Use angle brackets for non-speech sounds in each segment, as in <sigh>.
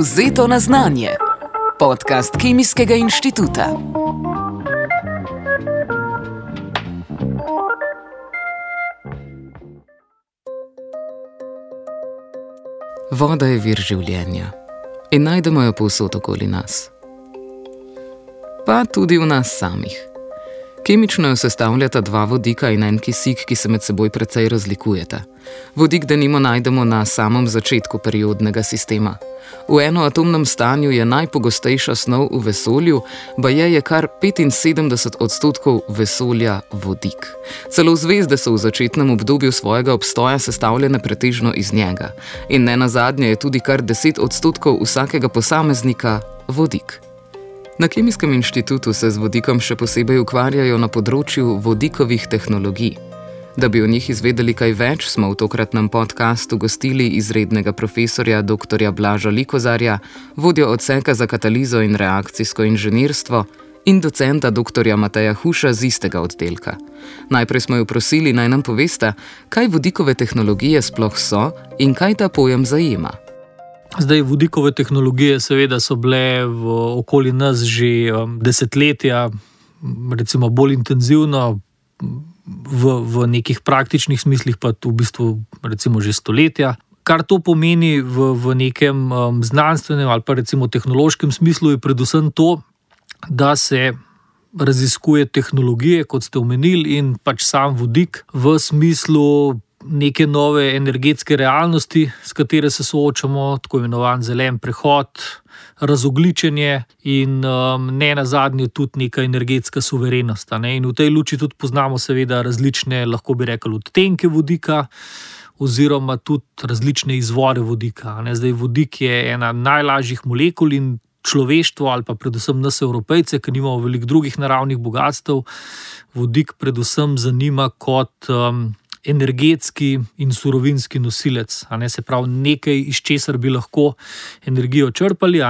Vzeto na znanje. Podcast Kemijskega inštituta. Voda je vir življenja in najdemo jo povsod okoli nas. Pa tudi v nas samih. Kemično jo sestavljata dva vodika in en kisik, ki se med seboj precej razlikujeta. Vodik, da nimo najdemo na samem začetku periodnega sistema. V enoatomnem stanju je najpogostejša snov v vesolju, baje je kar 75 odstotkov vesolja vodik. Celo zvezde so v začetnem obdobju svojega obstoja sestavljene pretežno iz njega. In ne nazadnje je tudi kar 10 odstotkov vsakega posameznika vodik. Na Kemijskem inštitutu se z vodikom še posebej ukvarjajo na področju vodikovih tehnologij. Da bi o njih izvedeli kaj več, smo v tokratnem podkastu gostili izrednega profesorja dr. Blaža Likozarja, vodjo odseka za katalizo in reakcijsko inženirstvo in docenta dr. Mateja Huša z istega oddelka. Najprej smo jo prosili naj nam povesta, kaj vodikove tehnologije sploh so in kaj ta pojem zajema. Zdaj, vodikove tehnologije, seveda, so bile v okolici nas že um, desetletja, recimo bolj intenzivno, v, v nekih praktičnih smislih, pa v bistvu recimo že stoletja. Kar to pomeni v, v nekem um, znanstvenem ali pa recimo tehnološkem smislu, je predvsem to, da se raziskuje tehnologije, kot ste omenili, in pač sam vodik v smislu neke nove energetske realnosti, s katero se soočamo, tako imenovan zelen prehod, razogličenje in um, ne na zadnje tudi neka energetska suverenost. Ne? In v tej luči tudi poznamo, seveda, različne, lahko bi rekli, odtenke vodika. Oziroma, tudi različne izvore vodika. Ne? Zdaj, vodik je ena najlažjih molekul in človeštvo, ali pa predvsem nas, evropejce, ki nimamo veliko drugih naravnih bogatstv, vodik predvsem zanima kot um, energetski in surovinski nosilec, ne, se pravi nekaj, iz česar bi lahko energijo črpali.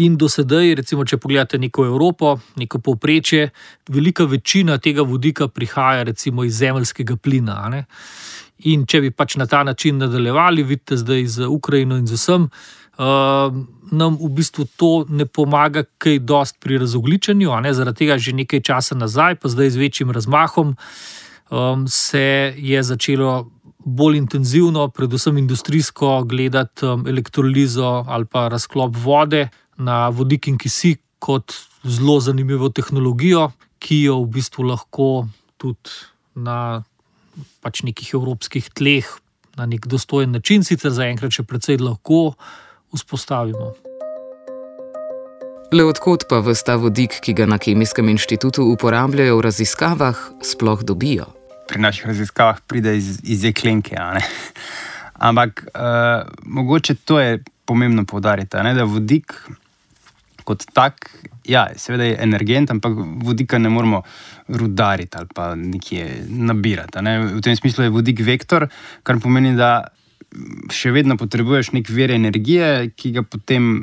In do sedaj, recimo, če pogledate neko Evropo, neko povprečje, velika večina tega vodika prihaja recimo, iz zemeljskega plina. In če bi pač na ta način nadaljevali, vidite zdaj z Ukrajino in z vsem, uh, nam v bistvu to ne pomaga kaj dost pri razogličenju, zaradi tega že nekaj časa nazaj, pa zdaj z večjim razmahom. Um, se je začelo bolj intenzivno, predvsem industrijsko, gledati um, elektrolizo ali pa razklop vode na vodik in kisik kot zelo zanimivo tehnologijo, ki jo v bistvu lahko tudi na pač nekih evropskih tleh na nek dostojen način, sicer zaenkrat še precej lahko vzpostavimo. Le odkot pa vsta vodik, ki ga na Kemijskem inštitutu uporabljajo v raziskavah, sploh dobijo? Pri naših raziskavah pride iz, iz jeklenke. <laughs> Ampak uh, mogoče to je pomembno povdariti, da vodik kot tak, ja, seveda je energent, ampak vodika ne moramo rudariti ali pa nekje nabirati. Ne? V tem smislu je vodik vektor, kar pomeni, da še vedno potrebuješ nek vir energije, ki ga potem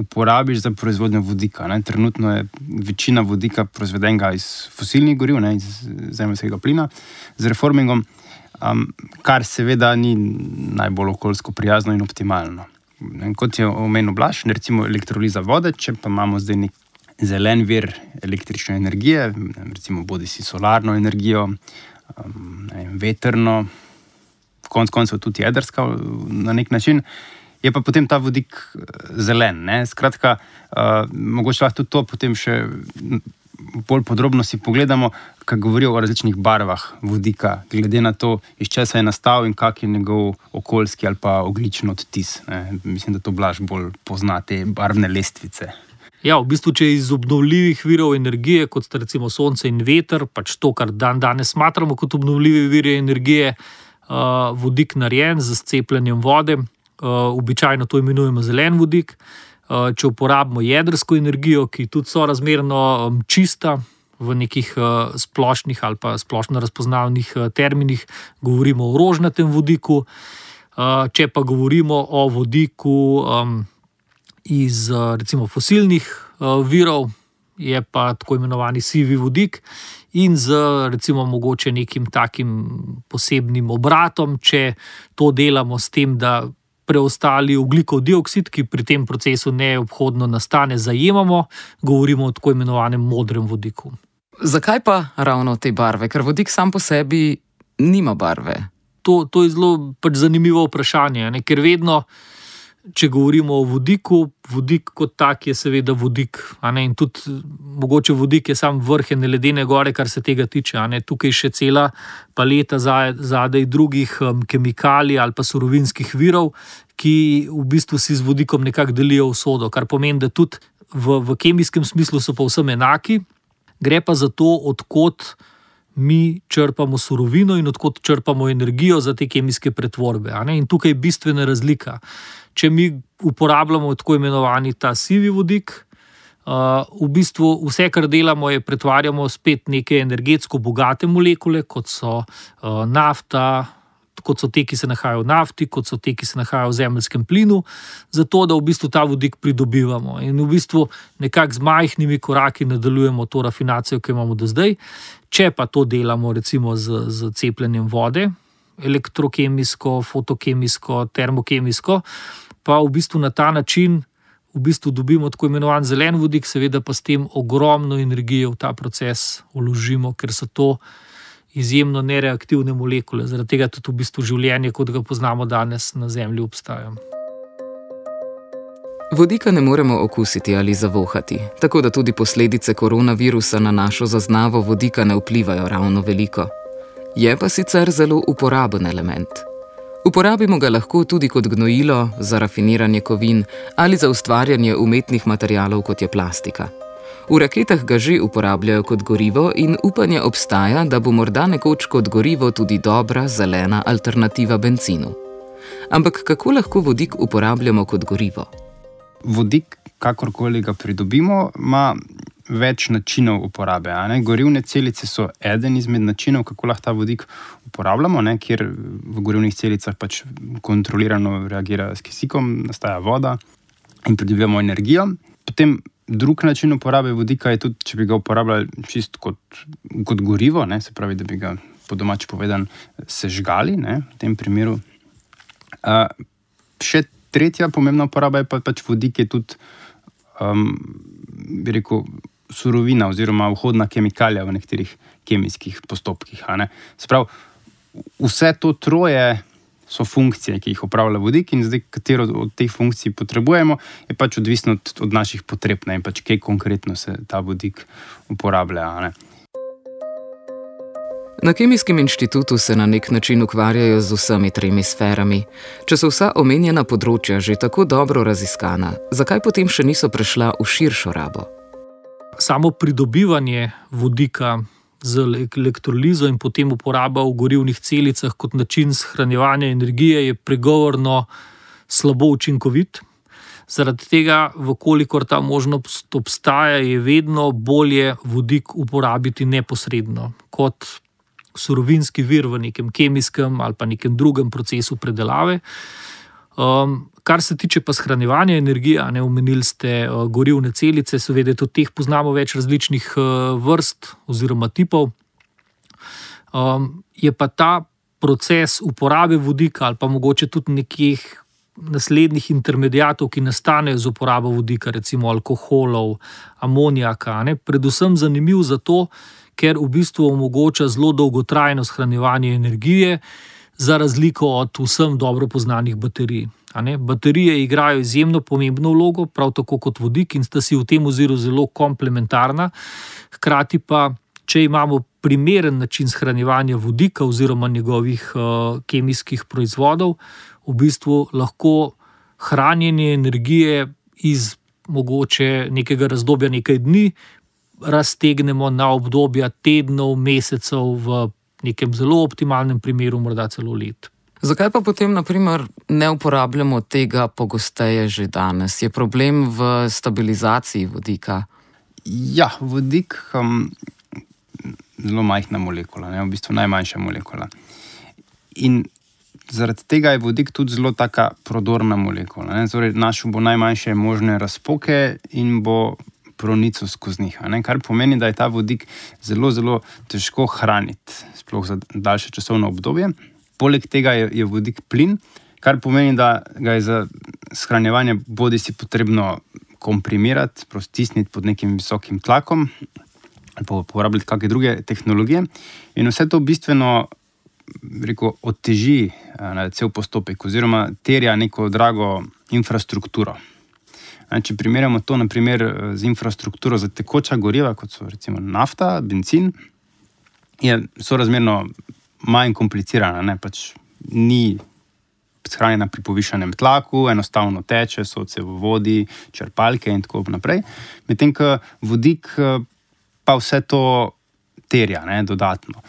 uporabiš za proizvodnjo vodika. Ne. Trenutno je večina vodika proizvedenega iz fosilnih goriv, ne, iz zemljskega plina, z reformingom, um, kar seveda ni najbolj okoljsko prijazno in optimalno. In kot je omenil Blaž, recimo elektroliza vode, če pa imamo zdaj nek zelen vir električne energije, recimo bodi si solarno energijo, um, ne, veterno konec koncev tudi jedrska na nek način, je pa potem ta vodik eh, zelen. Ne? Skratka, uh, mogoče lahko tudi to potem še bolj podrobno si pogledamo, kaj govorijo o različnih barvah vodika, glede na to, iz česa je nastal in kak je njegov okoljski ali pa oglični odtis. Ne? Mislim, da to blaž bolj pozna te barvne lestvice. Ja, v bistvu, če iz obnovljivih virov energije, kot sta recimo sonce in veter, pač to, kar dan danes smatramo kot obnovljive vire energije, uh, vodik narejen z cepljenjem vode, uh, običajno to imenujemo zelen vodik. Uh, če uporabimo jedrsko energijo, ki je tudi sorazmerno čista. V nekih uh, splošnih ali pa splošno razpoznavnih uh, terminih govorimo o rožnatem vodiku. Uh, če pa govorimo o vodiku iz uh, recimo fosilnih uh, virov, je pa tako imenovani sivi vodik. In z recimo mogoče nekim takim posebnim obratom, če to delamo s tem, da preostali ugljikov dioksid, ki pri tem procesu neobhodno nastane, zajemamo, govorimo o tako imenovanem modrem vodiku. Zakaj pa ravno te barve? Ker vodik sam po sebi nima barve. To, to je zelo pač zanimivo vprašanje, ne? ker vedno če govorimo o vodiku, vodik kot tak je seveda vodik. In tudi mogoče vodik je sam vrh ene ledene gore, kar se tega tiče. Tukaj je še cela paleta zadaj drugih um, kemikalij ali pa surovinskih virov, ki v bistvu si z vodikom nekako delijo usodo, kar pomeni, da tudi v, v kemijskem smislu so pa vsem enaki, gre pa za to, odkot. Mi črpamo surovino in odkot črpamo energijo za te kemijske pretvorbe. In tukaj je bistvena razlika če mi uporabljamo tako imenovani ta sivi vodik, uh, v bistvu vse, kar delamo, je pretvarjamo spet neke energetsko bogate molekule, kot so uh, nafta. Kot so te, ki se nahajajo v nafti, kot so te, ki se nahajajo v zemljskem plinu, zato da v bistvu ta vodik pridobivamo. In v bistvu nekako z majhnimi koraki nadaljujemo to rafinacijo, ki jo imamo do zdaj. Če pa to delamo, recimo z, z cepljenjem vode, elektrokemijsko, fotokemijsko, termokemijsko, pa v bistvu na ta način v bistvu dobimo tako imenovan zelen vodik, seveda pa s tem ogromno energije v ta proces vložimo, ker so to izjemno nereaktivne molekule. Zaradi tega tudi v bistvu življenje, kot ga poznamo danes na Zemlji, obstaja. Vodika ne moremo okusiti ali zavohati, tako da tudi posledice koronavirusa na našo zaznavo vodika ne vplivajo ravno veliko. Je pa sicer zelo uporaben element. Uporabimo ga lahko tudi kot gnojilo za rafiniranje kovin ali za ustvarjanje umetnih materijalov, kot je plastika. V raketah ga že uporabljajo kot gorivo in upanje obstaja, da bo morda nekoč kot gorivo tudi dobra zelena alternativa benzinu. Ampak kako lahko vodik uporabljamo kot gorivo? Vodik, kakorkoli ga pridobimo, ima več načinov uporabe. Gorivne celice so eden izmed načinov, kako lahko ta vodik uporabljamo, ne? kjer v gorivnih celicah pač kontrolirano reagira s kisikom, nastaja voda in pridobivamo energijo. Potem drug način uporabe vodika je tudi, če bi ga uporabljali čist kot, kot gorivo, ne? se pravi, da bi ga po domač povedan sežgali ne? v tem primeru. Uh, še tretja pomembna uporaba je pa, pač vodik, ki je tudi. Um, bi rekel, surovina oziroma vhodna kemikalija v nekaterih kemijskih postopkih. Sprav, vse to troje so funkcije, ki jih upravlja vodik, in zdaj, katero od teh funkcij potrebujemo, je pač odvisno od, od naših potreb ne? in pač kaj konkretno se ta vodik uporablja. Na Kemijskem inštitutu se na nek način ukvarjajo z vsemi tremi sferami. Če so vsa omenjena področja že tako dobro raziskana, zakaj potem še niso prešla v širšo rabo? samo pridobivanje vodika z elektrolizo in potem uporaba v gorivnih celicah kot način shranjevanja energije je pregovorno slabo učinkovit. Zaradi tega, vkolikor ta možnost obstaja, je vedno bolje vodik uporabiti neposredno kot surovinski vir v nekem kemijskem ali pa nekem drugem procesu predelave. Um, Kar se tiče pa shranjevanja energije, ne omenili ste uh, gorivne celice, seveda tudi teh poznamo več različnih uh, vrst oziroma tipov. Um, je pa ta proces uporabe vodika ali pa mogoče tudi nekih naslednjih intermediatov, ki nastanejo z uporabo vodika, recimo alkoholov, amonijaka, ne, predvsem zanimiv zato, ker v bistvu omogoča zelo dolgotrajno shranjevanje energije, za razliko od vsem dobro poznanih baterij. Baterije igrajo izjemno pomembno vlogo, prav tako kot vodik, in sta si v tem oziru zelo komplementarna. Hkrati pa, če imamo primeren način shranjevanja vodika oziroma njegovih uh, kemijskih proizvodov, v bistvu lahko hranjenje energije iz mogoče nekega razdobja nekaj dni raztegnemo na obdobja tednov, mesecev, v nekem zelo optimalnem primeru, morda celo let. Zakaj pa potem, naprimer, ne uporabljamo tega pogosteje že danes? Je problem v stabilizaciji vodika? Ja, vodik je um, zelo majhna molekula, ne? v bistvu najmanjša molekula. In zaradi tega je vodik tudi zelo taka prodorna molekula. Torej, našel bo najmanjše možne razpoke in bo pronico skozi njih. Kar pomeni, da je ta vodik zelo, zelo težko hraniti, sploh za daljše časovno obdobje. Poleg tega je, je vodik plin, kar pomeni, da ga je za shranjevanje bodi si potrebno komprimirati, stisniti pod nekim visokim tlakom ali uporabljati kakšne druge tehnologije. In vse to bistveno rekel, oteži uh, cel postopek, oziroma terja neko drago infrastrukturo. Če primerjamo to naprimer, z infrastrukturo za tekoča goriva, kot so recimo nafta, benzin, je sorazmerno manj komplicirana. Ne? Pač ni shranjena pri povišanem tlaku, enostavno teče, so vse v vodi, črpalke in tako naprej. Medtem ko vodik pa vse to terja, ne, dodatno.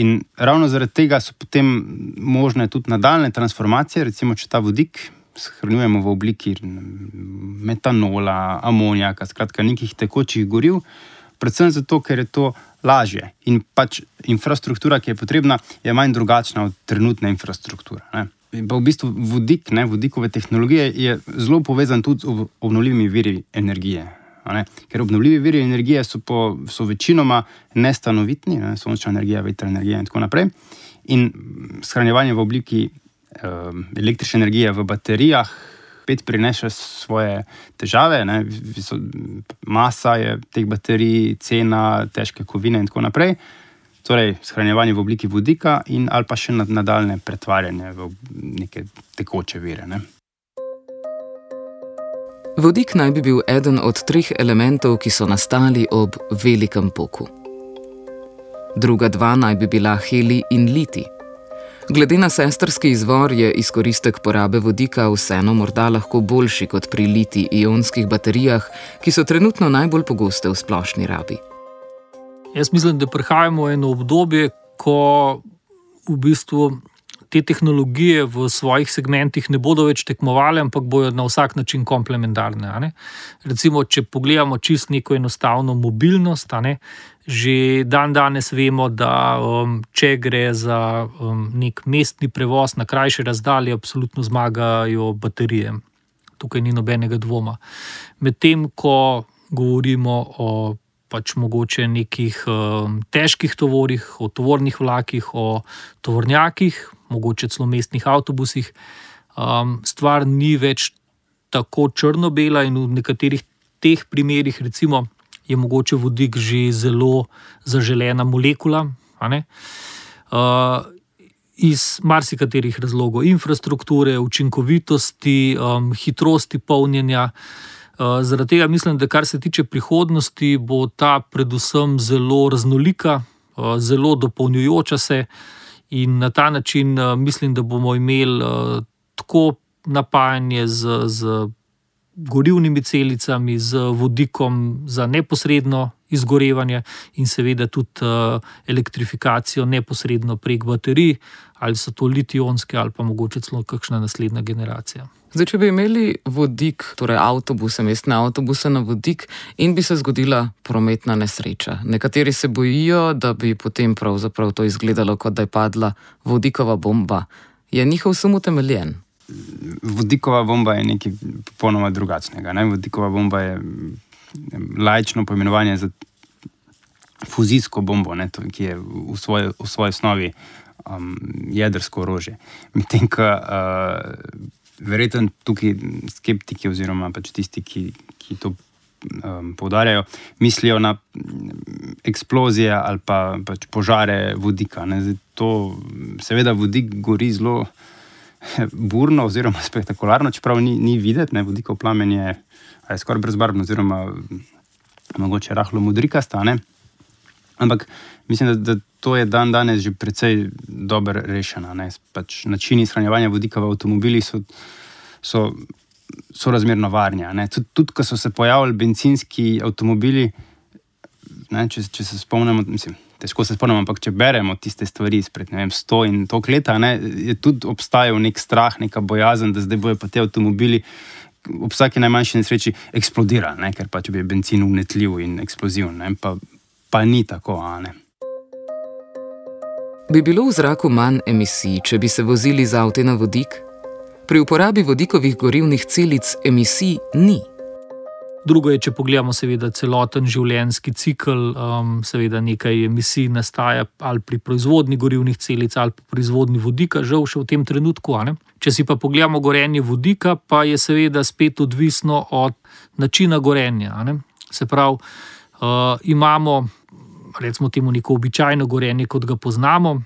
In ravno zaradi tega so potem možne tudi nadaljne transformacije, recimo, če ta vodik shranjujemo v obliki metanola, amonijaka, skratka, nekih tekočih goriv, predvsem zato, ker je to lažje. In pač infrastruktura, ki je potrebna, je manj drugačna od trenutne infrastrukture. Ne. In pa v bistvu vodik, ne, vodikove tehnologije je zelo povezan tudi z obnovljivimi viri energije. Ker obnovljivi viri energije so, po, so večinoma nestanovitni, ne? sončna energija, veter energija in tako naprej. In shranjevanje v obliki uh, električne energije v baterijah spet prinese svoje težave, ne? masa je teh baterij, cena, težke kovine in tako naprej. Torej, shranjevanje v obliki vodika, in ali pa še nadaljne pretvarjanje v neke tekoče vire. Ne? Vodik naj bi bil eden od treh elementov, ki so nastali ob velikem poku. Druga dva naj bi bila heli in liti. Glede na sestrski izvor je izkoristek porabe vodika vseeno morda lahko boljši kot pri liti-ionskih baterijah, ki so trenutno najbolj pogoste v splošni rabi. Jaz mislim, da prihajamo v eno obdobje, ko v bistvu te tehnologije v svojih segmentih ne bodo več tekmovale, ampak bodo na vsak način komplementarne. Recimo, če pogledamo čisto neko enostavno mobilnost, že dan danes vemo, da um, če gre za um, nek mestni prevoz na krajše razdalje, absolutno zmagajo baterije. Tukaj ni nobenega dvoma. Medtem ko govorimo o pač mogoče nekih um, težkih tovorih, o tovornih vlakih, o tovornjakih, mogoče celo mestnih avtobusih, um, stvar ni več tako črno-bela, in v nekaterih teh primerih, recimo, je mogoče vodik že zelo zaželena molekula. Uh, iz marsikaterih razlogov, infrastrukture, učinkovitosti, um, hitrosti polnjenja. Uh, zaradi tega mislim, da kar se tiče prihodnosti, bo ta predvsem zelo raznolika, uh, zelo dopolnjujoča se. Uh, In na ta način uh, mislim, da bomo imeli uh, tako napajanje z, z gorivnimi celicami, z vodikom za neposredno izgorevanje, in seveda tudi uh, elektrifikacijo neposredno prek baterij, ali so to litijonske, ali pa mogoče celo kakšna naslednja generacija. Zdaj, če bi imeli vodik, torej avtobuse, mestne avtobuse na vodik, in bi se zgodila prometna nesreča. Nekateri se bojijo, da bi potem pravzaprav to izgledalo, kot da je padla vodikova bomba. Je njihov sum utemeljen? Vodikova bomba je nekaj popolnoma drugačnega. Ne? Vodikova bomba je lajično poimenovanje za fuzijsko bombo, ne? ki je v svoji, v svoji osnovi um, jedrsko orožje. Medtem ko uh, verjetno tukaj skeptiki, oziroma pač tisti, ki, ki to um, poudarjajo, mislijo na eksplozije ali pa pač požare vodika. To, seveda, vodik gori zelo <laughs> burno, oziroma <laughs> spektakularno, čeprav ni, ni videti, ne? vodikov plamen je, je skoraj brezbarvno, oziroma mogoče rahlo modrika stane. Ampak mislim, da, da to je dan danes že precej dobro rešeno. Pač načini shranjevanja vodika v avtomobilih so, so, so razmerno varni. Tudi, tudi, ko so se pojavili benzinski avtomobili, ne, če, če se spomnimo. Mislim, Težko se spomnim, ampak če beremo tiste stvari izpred 100 in toliko let, je tudi obstajal nek strah, neka bojazen, da zdaj bojo pa te avtomobili ob vsaki najmanjši nesreči eksplodirali, ker pač bi benzin unetljiv in eksploziven. Pa, pa ni tako. Bi bilo v zraku manj emisij, če bi se vozili z avtom na vodik? Pri uporabi vodikovih gorivnih celic emisij ni. Drugo je, če pogledamo, seveda, celoten življenjski cikl, um, seveda nekaj emisij nastaja ali pri proizvodni gorivnih celic ali pri proizvodni vodika, žal še v tem trenutku. Če si pa pogledamo gorenje vodika, pa je seveda spet odvisno od načina gorenja. Se pravi, uh, imamo recimo temu neko običajno gorenje, kot ga poznamo,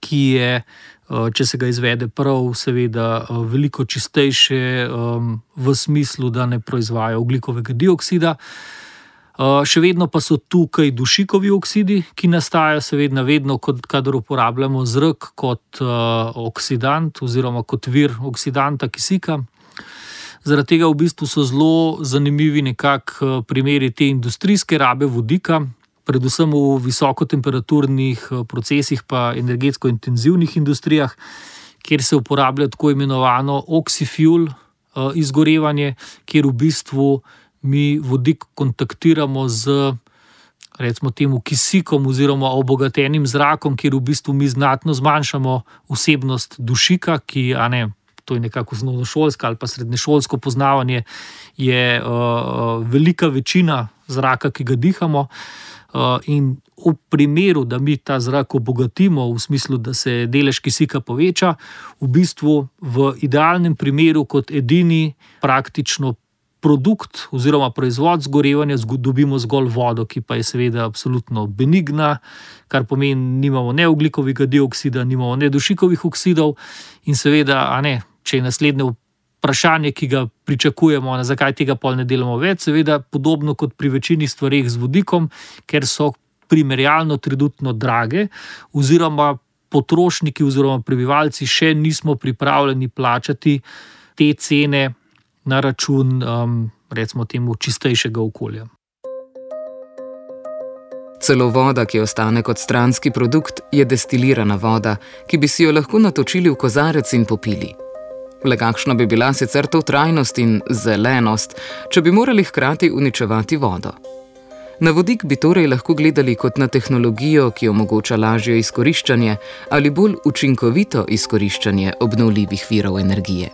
ki je Eh, če se ga izvede prav, seveda eh, veliko čistejše ehm, v smislu, da ne proizvaja oglikovega dioksida. Eh, še vedno pa so tukaj dušikovi oksidi, ki nastajajo, seveda, vedno, kadar uporabljamo zrak kot oksidant oziroma kot vir oksidanta kisika. Zaradi tega v bistvu so zelo zanimivi nekakšni primeri te industrijske rabe vodika, predvsem v visokotemperaturnih eh, procesih, pa energetsko intenzivnih industrijah, kjer se uporablja tako imenovano oxyfuel eh, izgorevanje, kjer v bistvu mi vodik kontaktiramo z. Recimo temu kisikom, oziroma obogatenim zrakom, kjer v bistvu mi znatno zmanjšamo vsebnost dušika, ki ne, to je nekako osnovnošolsko ali pa srednješolsko poznavanje, je uh, velika večina zraka, ki ga dihamo. Eh, in v primeru, da mi ta zrak obogatimo, v smislu, da se delež kisika poveča, v bistvu v idealnem primeru, kot edini praktično produkt oziroma proizvod zgorevanja, dobimo zgolj vodo, ki pa je seveda absolutno benigna, kar pomeni, da nimamo ne oglikovega dioksida, nimamo ne dušikovih oksidov in seveda, ne, če je naslednje vprašanje, ki ga pričakujemo, na zakaj tega pol ne delamo več, seveda podobno kot pri večini stvarih z vodikom, ker so primerjalno trenutno drage, oziroma potrošniki oziroma prebivalci še nismo pripravljeni plačati te cene na račun, um, recimo, temu čistejšega okolja. Celo voda, ki ostane kot stranski produkt, je destilirana voda, ki bi si jo lahko natočili v kozarec in popili. Le kakšna bi bila sicer to trajnost in zelenost, če bi morali hkrati uničevati vodo? Na vodik bi torej lahko gledali kot na tehnologijo, ki omogoča lažje izkoriščanje ali bolj učinkovito izkoriščanje obnovljivih virov energije.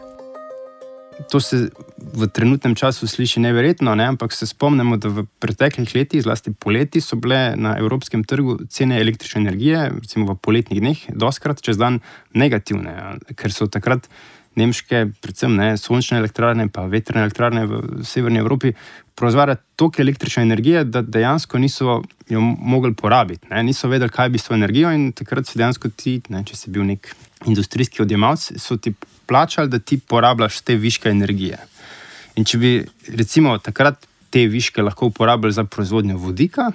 To se v trenutnem času sliši neverjetno, ne? ampak se spomnimo, da v preteklih letih, zlasti poleti, so bile na evropskem trgu cene električne energije, recimo v poletnih dneh, doskrat čez dan negativne, ker so takrat nemške, predvsem ne, sončne elektrarne in vetrne elektrarne v severni Evropi proizvajale toliko električne energije, da dejansko niso jo mogli porabiti. Ne. Niso vedeli, kaj bi s to energijo, in takrat si dejansko ti, ne, če si bil nek industrijski odjemalec, so ti plačali, da ti porabljaš te viške energije. In če bi recimo takrat te viške lahko uporabljali za proizvodnjo vodika.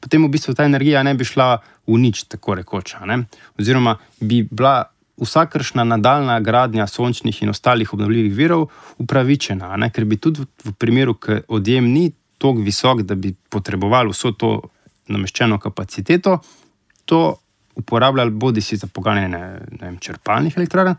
Potem v bistvu ta energija ne bi šla v nič, tako rekoč. Oziroma, bi bila vsakršna nadaljna gradnja sončnih in ostalih obnovljivih virov upravičena, ne? ker bi tudi v primeru, ker odjem ni tako visok, da bi potrebovali vso to nameščeno kapaciteto, to uporabljali bodi si za pogajanje črpalnih elektrarn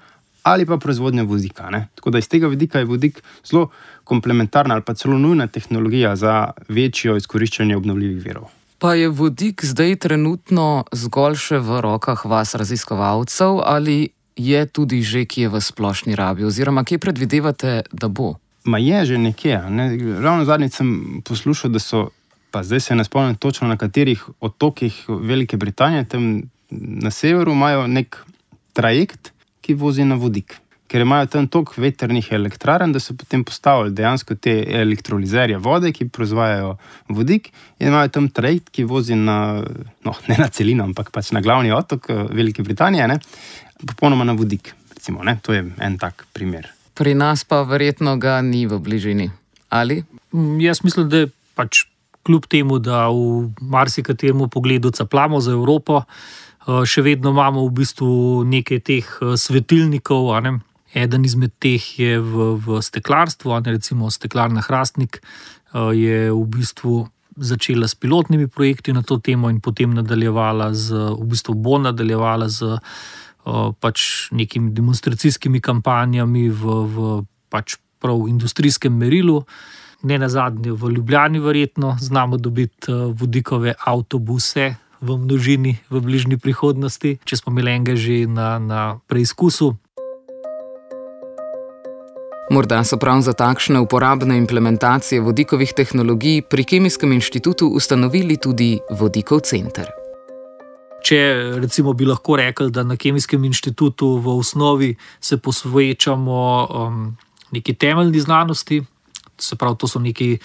ali pa proizvodnje vodika. Ne? Tako da iz tega vidika je vodik zelo komplementarna ali pa celo nujna tehnologija za večjo izkoriščanje obnovljivih virov. Pa je vodik zdaj trenutno zgolj še v rokah vas, raziskovalcev, ali je tudi že kje v splošni rabi, oziroma kje predvidevate, da bo? Ma je že nekje. Ne? Ravno zadnjič sem poslušal, da so, pa zdaj se ne spomnim točno na katerih otokih Velike Britanije, tam na severu imajo nek trajekt, ki vozi na vodik ker imajo tam toliko veternih elektrarn, da so potem postavili dejansko te elektrolizerje vode, ki proizvajajo vodik, in imajo tam trajekt, ki vozi na, no, ne na celino, ampak pač na glavni otok eh, Velike Britanije, ne, popolnoma na vodik. Recimo, to je en tak primer. Pri nas pa verjetno ga ni v bližini. Ali? Mm, jaz mislim, da je pač kljub temu, da v marsikaterem pogledu caplamo za Evropo. Eh, še vedno imamo v bistvu nekaj teh eh, svetilnikov, ne, Eden izmed teh je v, v steklarstvu, ali recimo steklarna Hrastnik, eh, je v bistvu začela s pilotnimi projekti na to temo in potem nadaljevala z, v bistvu bo nadaljevala z eh, pač nekimi demonstracijskimi kampanjami v, v pač prav industrijskem merilu. Ne na zadnje, v Ljubljani, verjetno znamo dobiti eh, vodikove avtobuse v množini v bližnji prihodnosti, če smo imeli enega že na, na preizkusu. Morda so prav za takšne uporabne implementacije vodikovih tehnologij pri Kemijskem inštitutu ustanovili tudi vodikov center. Če recimo bi lahko rekli, da na Kemijskem inštitutu v osnovi se posvečamo um, neki temeljni znanosti, se pravi, to so neki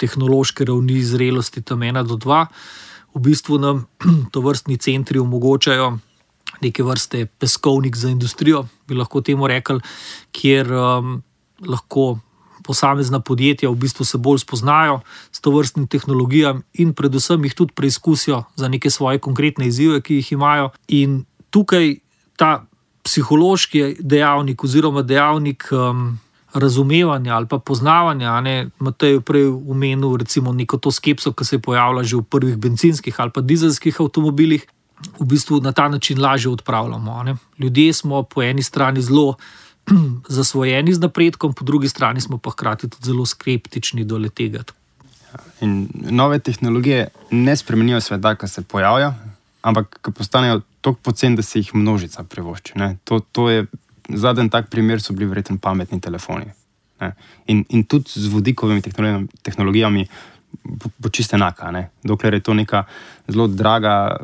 tehnološke ravni zrelosti, tam ena do dva, v bistvu nam <clears throat> to vrstni centri omogočajo neke vrste peskovnik za industrijo, bi lahko temu rekli, kjer um, lahko posamezna podjetja v bistvu se bolj spoznajo s to vrstnim tehnologijam in predvsem jih tudi preizkusijo za neke svoje konkretne izzive, ki jih imajo. In tukaj ta psihološki dejavnik oziroma dejavnik. Um, Razumevanja ali pa poznavanja, ne, Matej je prej omenil, recimo, neko to skepso, ki se je pojavila že v prvih benzinskih ali pa dizelskih avtomobilih, v bistvu na ta način lažje odpravljamo. Ne. Ljudje smo po eni strani zelo <clears throat> zasvojeni z napredkom, po drugi strani smo pa hkrati tudi zelo skeptični do tega. In nove tehnologije ne spremenijo sveta, ki se pojavljajo, ampak ki postanejo tako poceni, da se jih množica privošči. To, to je zadnji tak primer, so bili verjetno pametni telefoni. In, in tudi z vodikovimi tehnologijami, tehnologijami bo čisto enaka. Ne? Dokler je to neka zelo draga,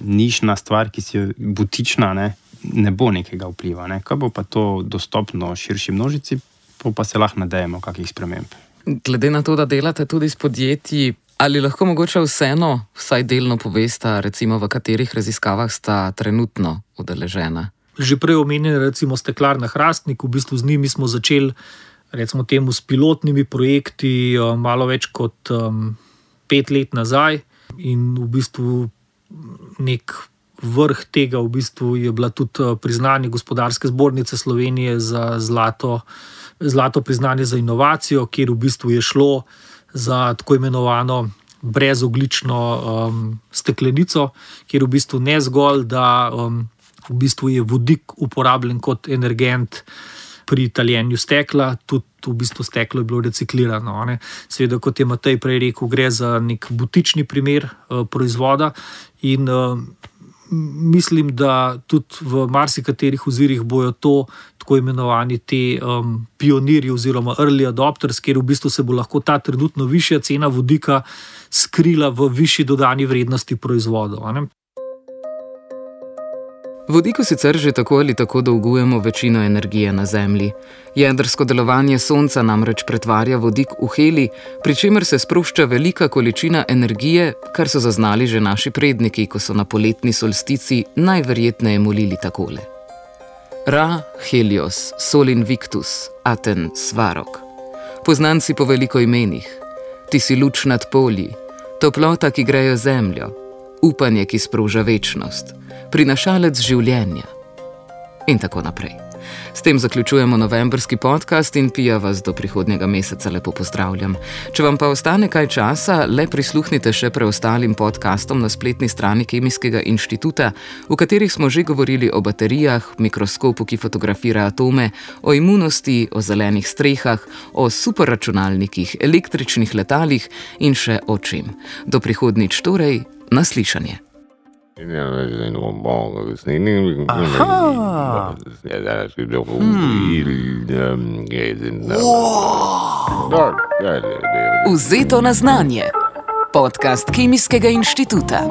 nišna stvar, ki si je butična, ne? Ne bo nekega vpliva. Ne? Kaj bo pa to dostopno širši množici, pa se lahko nadejemo kakih sprememb. Glede na to, da delate tudi s podjetji, ali lahko mogoče vseeno, vsaj delno poveste, recimo v katerih raziskavah sta trenutno udeležena? Že prej omenjen, recimo Steklarna Hrastnik, v bistvu z njimi smo začeli recimo temu, s pilotnimi projekti, eh, malo več kot um, pet let nazaj, in v bistvu nek vrh tega v bistvu je bila tudi eh, priznanje gospodarske zbornice Slovenije za zlato, zlato priznanje za inovacijo, kjer v bistvu je šlo za tako imenovano. Brezoglično um, steklenico, kjer v bistvu ne zgolj, da um, v bistvu je vodik uporabljen kot energent pri taljenju stekla, tudi v bistvu steklo je bilo reciklirano. Ne. Seveda, kot je Matej prej rekel, gre za nek butični primer uh, proizvoda. In uh, mislim, da tudi v marsikaterih ozirih bojo to tako imenovani ti um, pionirji oziroma early adopters, kjer v bistvu se bo lahko ta trenutno višja cena vodika skrila v višji dodani vrednosti proizvodov. Vodiku sicer že tako ali tako dolgujemo večino energije na Zemlji. Jedrsko delovanje Sonca namreč pretvarja vodik v heli, pri čemer se sprošča velika količina energije, kar so zaznali že naši predniki, ko so na poletni solstici najverjetneje molili takole: Ra, Helios, Sol Invictus, Aten, Svarok. Poznanci po veliko imenih, ti si luč nad polji, toplota, ki grejo zemljo, upanje, ki sproža večnost prinašalec življenja. In tako naprej. S tem zaključujemo novembrski podcast in pija vas do prihodnjega meseca lepo pozdravljam. Če vam pa ostane kaj časa, le prisluhnite še preostalim podcastom na spletni strani Kemijskega inštituta, v katerih smo že govorili o baterijah, mikroskopu, ki fotografira atome, o imunosti, o zelenih strehah, o superračunalnikih, električnih letalih in še o čem. Do prihodnič torej, naslišanje. Ja, dat is een normaal. Dat is niet een Aha. Ja, dat is toch Vzeto na znanje. Podcast Kemijskega inštituta.